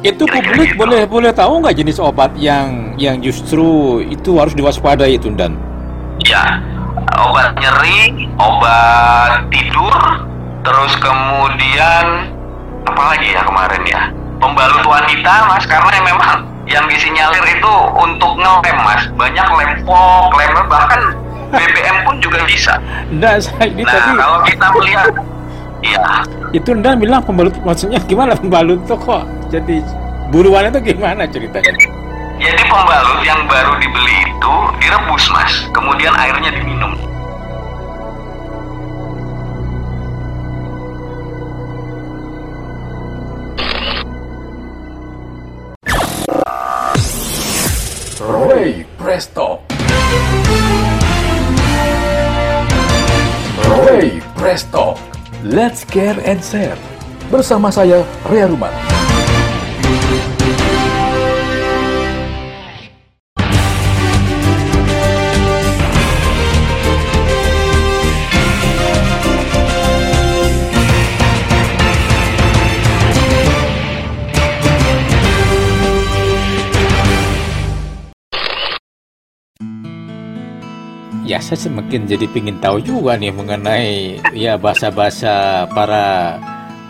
Itu publik boleh boleh tahu nggak jenis obat yang yang justru itu harus diwaspadai itu dan? Ya, obat nyeri, obat tidur, terus kemudian apa lagi ya kemarin ya? Pembalut wanita, mas, karena memang yang disinyalir itu untuk ngelem, mas. Banyak lem fog, lem bahkan BBM pun juga bisa. Nah, saya ini nah, tadi kalau kita melihat Iya. Itu Anda bilang pembalut maksudnya gimana pembalut tuh kok jadi buruan itu gimana ceritanya? Jadi pembalut yang baru dibeli itu direbus mas, kemudian airnya diminum. Let's Care and Share. Bersama saya, Ria Ruman. Ya saya semakin jadi pingin tahu juga nih mengenai ya bahasa-bahasa para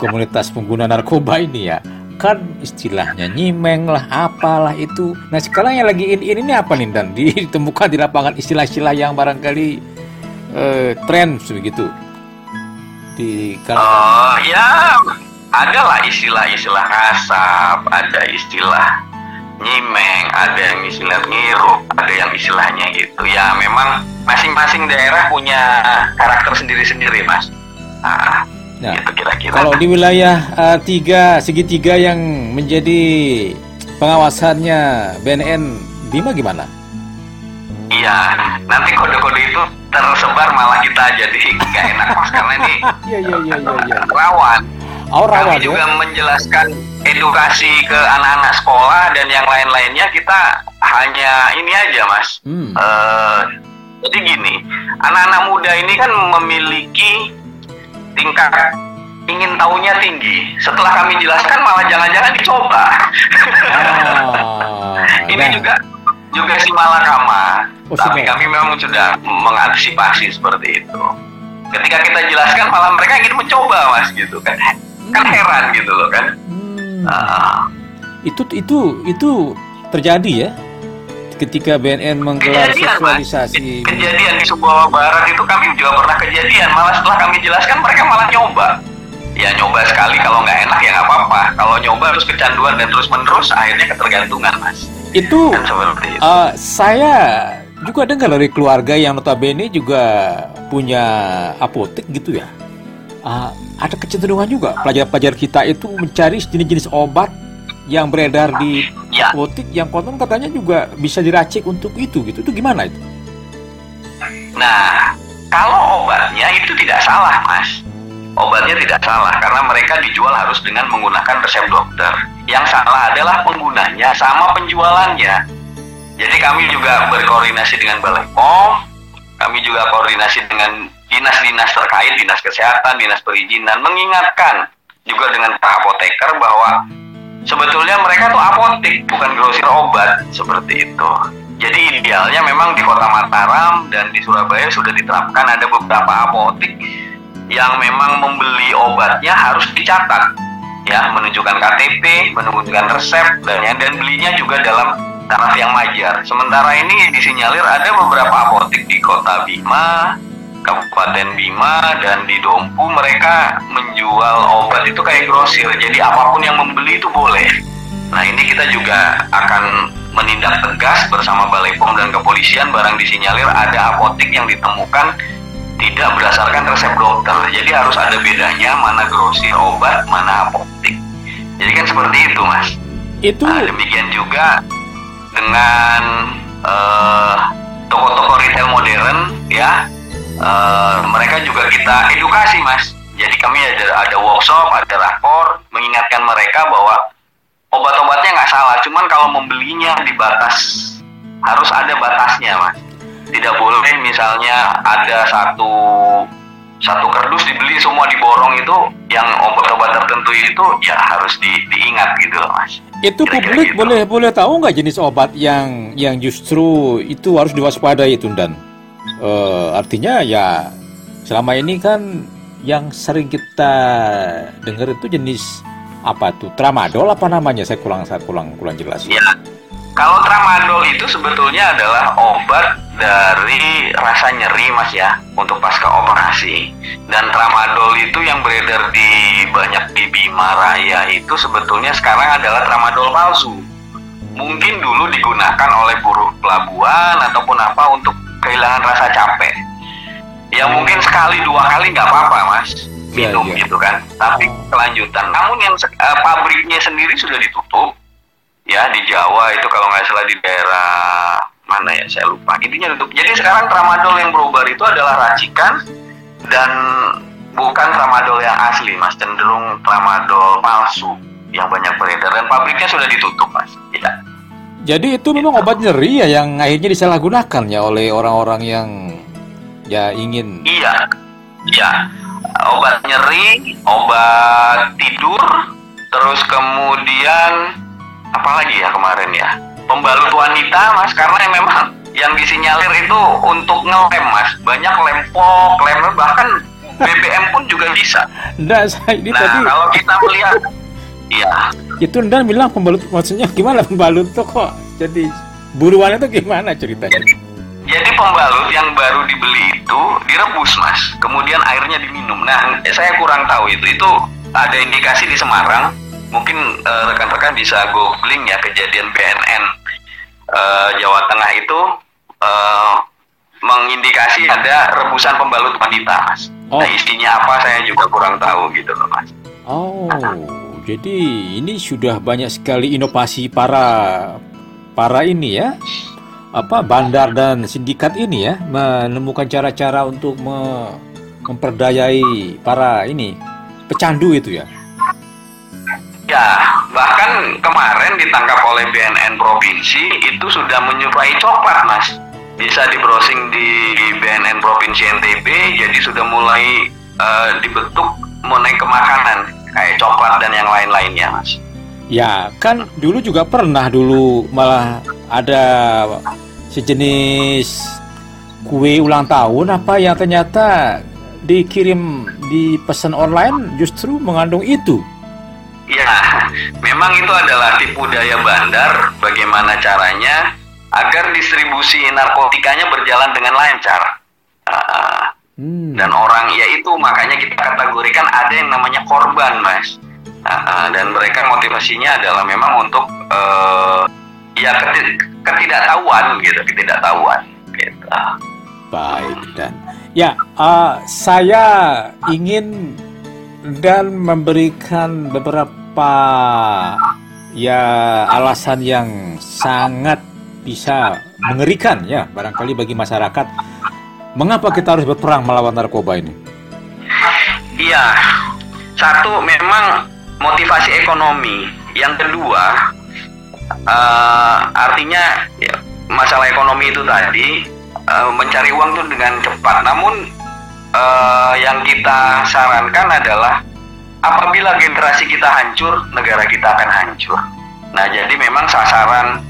komunitas pengguna narkoba ini ya. Kan istilahnya nyimeng lah apalah itu. Nah sekarang yang lagi ini ini apa nih dan? Ditemukan di lapangan istilah-istilah yang barangkali eh, tren begitu di kalau oh ya ada lah istilah-istilah kasap ada istilah nyimeng, ada yang istilah ngirup, ada yang istilahnya itu. Ya memang masing-masing daerah punya karakter sendiri-sendiri, mas. Nah, nah itu kira-kira. Kalau di wilayah uh, tiga segitiga yang menjadi pengawasannya BNN Bima gimana? Iya, nanti kode-kode itu tersebar malah kita jadi nggak enak mas karena ini iya, iya, iya, iya, iya. rawan. Oh, Kami ya? juga menjelaskan edukasi ke anak-anak sekolah dan yang lain-lainnya kita hanya ini aja mas. Hmm. Uh, jadi gini, anak-anak muda ini kan memiliki tingkat ingin tahunya tinggi. Setelah kami jelaskan malah jangan-jangan dicoba. Oh, ini nah. juga juga si malakama. Oh, tapi kami memang sudah mengantisipasi seperti itu. Ketika kita jelaskan malah mereka ingin mencoba mas gitu kan. Kan hmm. heran gitu loh kan. Uh, itu itu itu terjadi ya ketika BNN menggelar seksualisasi. Kejadian di sebuah barat itu kami juga pernah kejadian. Malah setelah kami jelaskan mereka malah nyoba. Ya nyoba sekali kalau nggak enak ya nggak apa-apa. Kalau nyoba terus kecanduan dan terus menerus akhirnya ketergantungan mas. Itu, itu. Uh, saya juga dengar dari keluarga yang notabene juga punya apotek gitu ya. Uh, ada kecenderungan juga pelajar-pelajar kita itu mencari jenis-jenis obat yang beredar di ya. apotik yang konon katanya juga bisa diracik untuk itu gitu. Itu gimana itu? Nah, kalau obatnya itu tidak salah, Mas. Obatnya tidak salah karena mereka dijual harus dengan menggunakan resep dokter. Yang salah adalah penggunanya sama penjualannya. Jadi kami juga berkoordinasi dengan Balai POM, kami juga koordinasi dengan dinas-dinas terkait, dinas kesehatan, dinas perizinan, mengingatkan juga dengan Pak Apoteker bahwa sebetulnya mereka tuh apotek, bukan grosir obat, seperti itu. Jadi idealnya memang di kota Mataram dan di Surabaya sudah diterapkan ada beberapa apotek yang memang membeli obatnya harus dicatat ya menunjukkan KTP, menunjukkan resep dan dan belinya juga dalam taraf yang wajar. Sementara ini disinyalir ada beberapa apotek di kota Bima, Kabupaten Bima dan di Dompu mereka menjual obat itu kayak grosir. Jadi apa pun yang membeli itu boleh. Nah ini kita juga akan menindak tegas bersama Balai POM dan kepolisian barang disinyalir ada apotek yang ditemukan tidak berdasarkan resep dokter. Jadi harus ada bedanya mana grosir obat, mana apotek. Jadi kan seperti itu mas. Itu. Nah, demikian juga dengan uh, toko-toko retail modern ya uh, mereka juga kita edukasi mas. Jadi kami ada ada workshop ada rakor mengingatkan mereka bahwa obat-obatnya nggak salah. Cuman kalau membelinya dibatas harus ada batasnya mas. Tidak boleh misalnya ada satu satu kardus dibeli semua diborong itu yang obat-obat tertentu itu ya harus di, diingat gitu loh mas. Itu publik gitu. boleh boleh tahu nggak jenis obat yang yang justru itu harus diwaspadai itu dan uh, artinya ya selama ini kan yang sering kita dengar itu jenis apa tuh? Tramadol apa namanya? Saya kurang saya kurang kurang jelas. Ya kalau tramadol itu sebetulnya adalah obat dari rasa nyeri mas ya untuk pasca operasi. Dan tramadol itu yang beredar di banyak di Bima Raya itu sebetulnya sekarang adalah tramadol palsu. Mungkin dulu digunakan oleh buruh pelabuhan ataupun apa untuk kehilangan rasa capek ya mungkin sekali dua kali nggak apa-apa mas Iya, minum yeah, yeah. gitu kan. Tapi oh. kelanjutan. Namun yang uh, pabriknya sendiri sudah ditutup. Ya di Jawa itu kalau nggak salah di daerah mana ya saya lupa. Intinya tutup. Jadi sekarang tramadol yang berobat itu adalah racikan dan bukan tramadol yang asli, mas. Cenderung tramadol palsu yang banyak beredar dan pabriknya sudah ditutup, mas. Tidak. Jadi itu memang obat nyeri ya yang akhirnya disalahgunakan ya oleh orang-orang yang ya ingin. Iya, iya obat nyeri, obat tidur, terus kemudian apa lagi ya kemarin ya pembalut wanita mas karena memang yang disinyalir itu untuk ngelem mas banyak lempok lem bahkan BBM pun juga bisa. Nah, saya ini nah, tadi kalau kita melihat, ya. Itu Ndan bilang pembalut maksudnya gimana pembalut tuh kok jadi buruan itu gimana ceritanya? Jadi pembalut yang baru dibeli itu direbus mas, kemudian airnya diminum. Nah, saya kurang tahu itu. Itu ada indikasi di Semarang. Mungkin eh, rekan-rekan bisa googling ya kejadian BNN uh, eh, Jawa Tengah itu uh, mengindikasi ada rebusan pembalut wanita, mas. Oh. Nah, isinya apa saya juga kurang tahu gitu loh, mas. Oh, jadi ini sudah banyak sekali inovasi para para ini ya apa bandar dan sindikat ini ya menemukan cara-cara untuk me memperdayai para ini pecandu itu ya. Ya, bahkan kemarin ditangkap oleh BNN provinsi itu sudah menyuplai coklat, Mas. Bisa di browsing di BNN provinsi NTB, jadi sudah mulai uh, dibentuk mengenai kemakanan kayak coklat dan yang lain-lainnya, Mas. Ya, kan dulu juga pernah dulu malah ada sejenis kue ulang tahun apa yang ternyata dikirim di pesan online justru mengandung itu. Ya, memang itu adalah tipu daya bandar. Bagaimana caranya agar distribusi narkotikanya berjalan dengan lancar. Uh, hmm. Dan orang ya itu makanya kita kategorikan ada yang namanya korban, mas. Uh, dan mereka motivasinya adalah memang untuk uh, ya ketidaktahuan gitu ketidaktahuan gitu baik dan ya uh, saya ingin dan memberikan beberapa ya alasan yang sangat bisa mengerikan ya barangkali bagi masyarakat mengapa kita harus berperang melawan narkoba ini iya satu memang motivasi ekonomi yang kedua uh, artinya ya, masalah ekonomi itu tadi uh, mencari uang itu dengan cepat. Namun uh, yang kita sarankan adalah apabila generasi kita hancur, negara kita akan hancur. Nah, jadi memang sasaran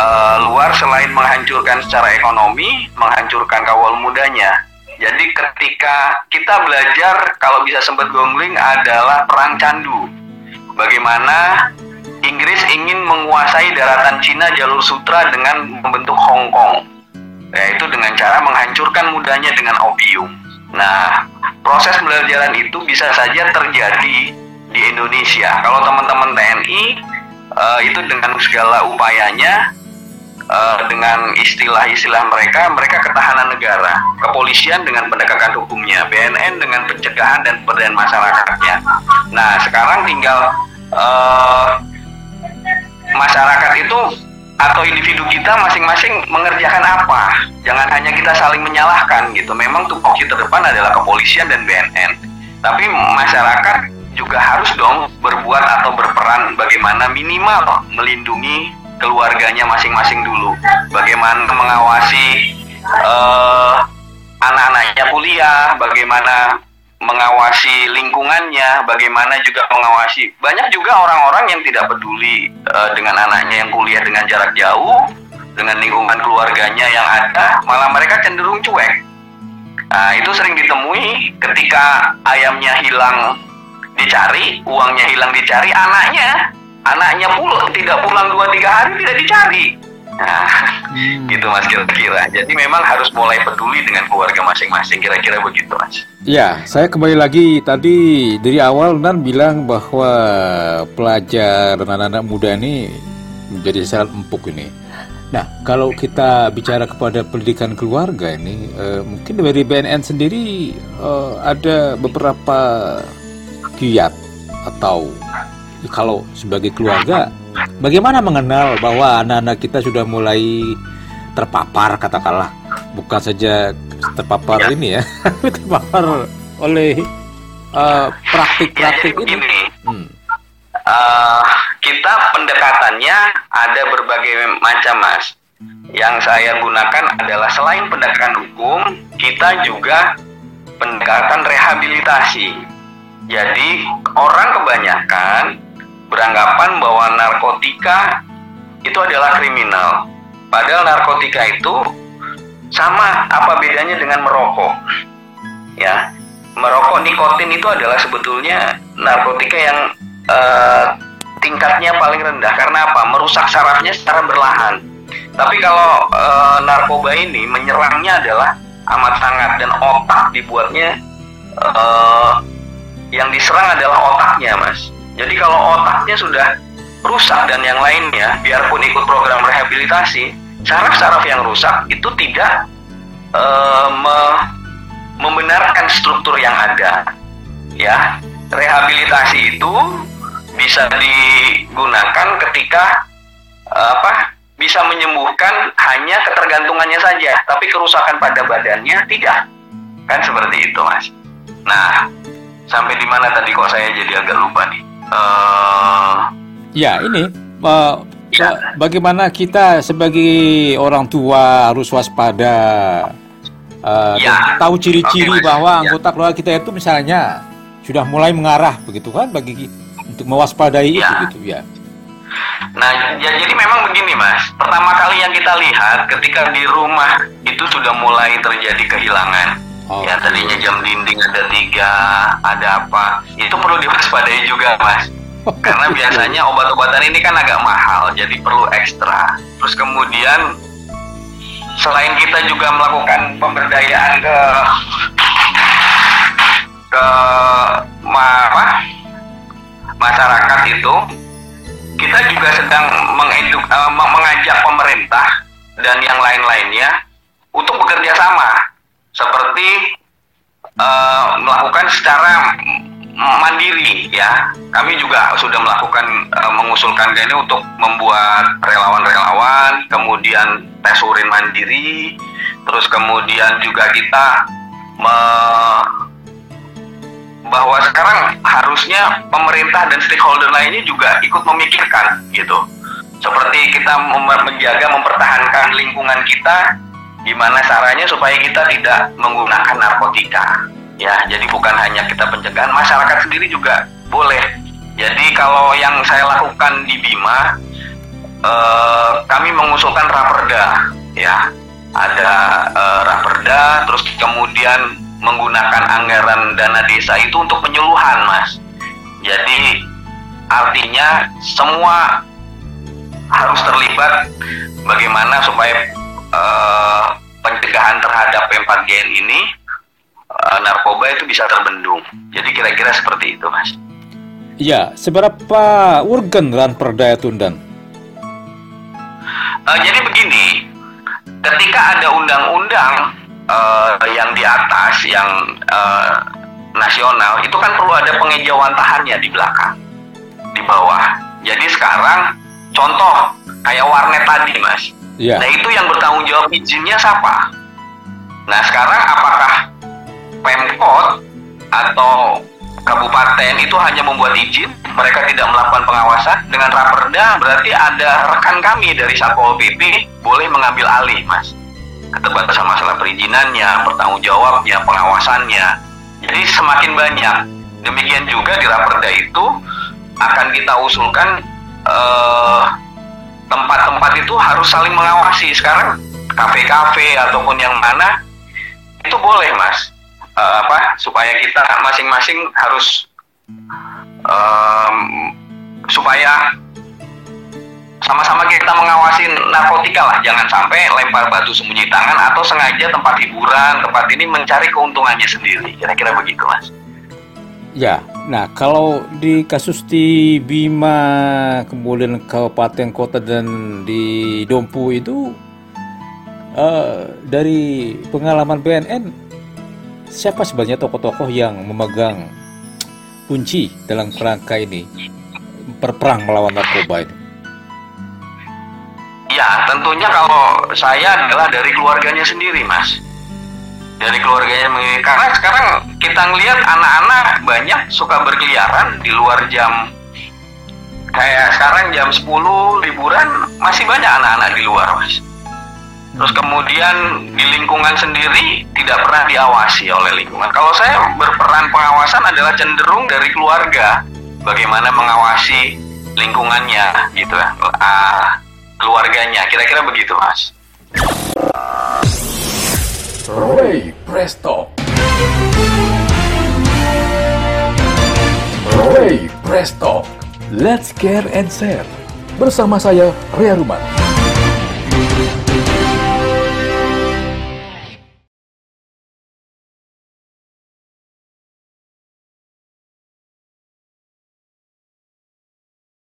uh, luar selain menghancurkan secara ekonomi, menghancurkan kawal mudanya. Jadi ketika kita belajar kalau bisa sempat gongling adalah perang candu. Bagaimana Inggris ingin menguasai daratan Cina jalur sutra dengan membentuk Hong Kong, yaitu dengan cara menghancurkan mudanya dengan opium. Nah, proses pembelajaran itu bisa saja terjadi di Indonesia. Kalau teman-teman TNI eh, itu dengan segala upayanya, uh, dengan istilah-istilah mereka, mereka ketahanan negara, kepolisian dengan penegakan hukumnya, BNN dengan pencegahan dan pemberdayaan masyarakatnya. Nah, sekarang tinggal uh, masyarakat itu atau individu kita masing-masing mengerjakan apa. Jangan hanya kita saling menyalahkan gitu. Memang tupoksi terdepan adalah kepolisian dan BNN. Tapi masyarakat juga harus dong berbuat atau berperan bagaimana minimal melindungi keluarganya masing-masing dulu. Bagaimana mengawasi uh, anak-anaknya kuliah, bagaimana mengawasi lingkungannya, bagaimana juga mengawasi. Banyak juga orang-orang yang tidak peduli uh, dengan anaknya yang kuliah dengan jarak jauh, dengan lingkungan keluarganya yang ada, malah mereka cenderung cuek. Nah, itu sering ditemui ketika ayamnya hilang dicari, uangnya hilang dicari, anaknya, anaknya pulang tidak pulang dua tiga hari tidak dicari. Nah, hmm. gitu mas kira-kira. Jadi memang harus mulai peduli dengan keluarga masing-masing. Kira-kira begitu mas. Ya, saya kembali lagi tadi dari awal dan bilang bahwa pelajar dan anak-anak muda ini menjadi sangat empuk ini. Nah, kalau kita bicara kepada pendidikan keluarga ini, uh, mungkin dari BNN sendiri uh, ada beberapa kiat atau kalau sebagai keluarga Bagaimana mengenal bahwa anak-anak kita sudah mulai terpapar katakanlah bukan saja terpapar ya. ini ya, terpapar oleh uh, praktik-praktik ya, ini. Hmm. Uh, kita pendekatannya ada berbagai macam mas. Yang saya gunakan adalah selain pendekatan hukum, kita juga pendekatan rehabilitasi. Jadi orang kebanyakan beranggapan bahwa narkotika itu adalah kriminal. Padahal narkotika itu sama apa bedanya dengan merokok? Ya, merokok nikotin itu adalah sebetulnya narkotika yang uh, tingkatnya paling rendah karena apa? Merusak sarafnya secara berlahan. Tapi kalau uh, narkoba ini menyerangnya adalah amat sangat dan otak dibuatnya uh, yang diserang adalah otaknya, Mas. Jadi kalau otaknya sudah rusak dan yang lainnya, biarpun ikut program rehabilitasi, saraf-saraf yang rusak itu tidak uh, me membenarkan struktur yang ada. Ya, rehabilitasi itu bisa digunakan ketika uh, apa? Bisa menyembuhkan hanya ketergantungannya saja, tapi kerusakan pada badannya tidak. Kan seperti itu, Mas. Nah, sampai di mana tadi kok saya jadi agak lupa nih? Uh, ya ini uh, ya. bagaimana kita sebagai orang tua harus waspada uh, ya. tahu ciri-ciri okay, bahwa ya. anggota keluarga kita itu misalnya sudah mulai mengarah begitu kan bagi untuk mewaspadai ya. itu gitu ya. Nah, ya, jadi memang begini mas. Pertama kali yang kita lihat ketika di rumah itu sudah mulai terjadi kehilangan Oh, ya tadinya jam dinding ada tiga, ada apa, itu perlu diwaspadai juga mas. Karena biasanya obat-obatan ini kan agak mahal, jadi perlu ekstra. Terus kemudian selain kita juga melakukan pemberdayaan ke ke apa, masyarakat itu, kita juga sedang mengeduk, uh, mengajak pemerintah dan yang lain-lainnya untuk bekerja sama seperti uh, melakukan secara mandiri ya. Kami juga sudah melakukan uh, mengusulkan ini untuk membuat relawan-relawan kemudian tes urin mandiri terus kemudian juga kita me bahwa sekarang harusnya pemerintah dan stakeholder lainnya juga ikut memikirkan gitu. Seperti kita menjaga mempertahankan lingkungan kita gimana caranya supaya kita tidak menggunakan narkotika? Ya jadi bukan hanya kita pencegahan masyarakat sendiri juga boleh. Jadi kalau yang saya lakukan di Bima eh, kami mengusulkan raperda ya. Ada eh, raperda terus kemudian menggunakan anggaran dana desa itu untuk penyuluhan mas. Jadi artinya semua harus terlibat bagaimana supaya uh, pencegahan terhadap P4GN ini uh, narkoba itu bisa terbendung. Jadi kira-kira seperti itu, Mas. Iya, seberapa urgen ran perda itu, Dan? Uh, jadi begini, ketika ada undang-undang uh, yang di atas, yang uh, nasional, itu kan perlu ada pengejauhan tahannya di belakang, di bawah. Jadi sekarang, contoh kayak warnet tadi, Mas Yeah. Nah itu yang bertanggung jawab izinnya siapa? Nah sekarang apakah Pemkot atau kabupaten itu hanya membuat izin, mereka tidak melakukan pengawasan dengan raperda berarti ada rekan kami dari Satpol PP boleh mengambil alih, Mas. Keterbatasan masalah perizinannya, pertanggung jawabnya, pengawasannya. Jadi semakin banyak. Demikian juga di Raperda itu akan kita usulkan eh, tempat-tempat itu harus saling mengawasi. Sekarang kafe-kafe ataupun yang mana itu boleh mas, Eh, apa supaya kita masing-masing harus em, supaya sama-sama kita mengawasi narkotika lah, jangan sampai lempar batu sembunyi tangan atau sengaja tempat hiburan, tempat ini mencari keuntungannya sendiri. Kira-kira begitu mas. Ya, nah kalau di kasus di Bima, kemudian kabupaten kota dan di Dompu itu eh, dari pengalaman BNN siapa sebenarnya tokoh-tokoh yang memegang kunci dalam kerangka ini berperang melawan narkoba ini? Ya, tentunya kalau saya adalah dari keluarganya sendiri, Mas. Dari keluarganya sendiri. Karena sekarang kita ngelihat anak-anak banyak suka berkeliaran di luar jam kayak sekarang jam 10 liburan masih banyak anak-anak di luar, Mas. Terus kemudian di lingkungan sendiri tidak pernah diawasi oleh lingkungan. Kalau saya berperan pengawasan adalah cenderung dari keluarga, bagaimana mengawasi lingkungannya, gitu ya, Ah, keluarganya. Kira-kira begitu, Mas. Ray Presto. Ray Presto. Let's care and share. Bersama saya, Rea Ruman.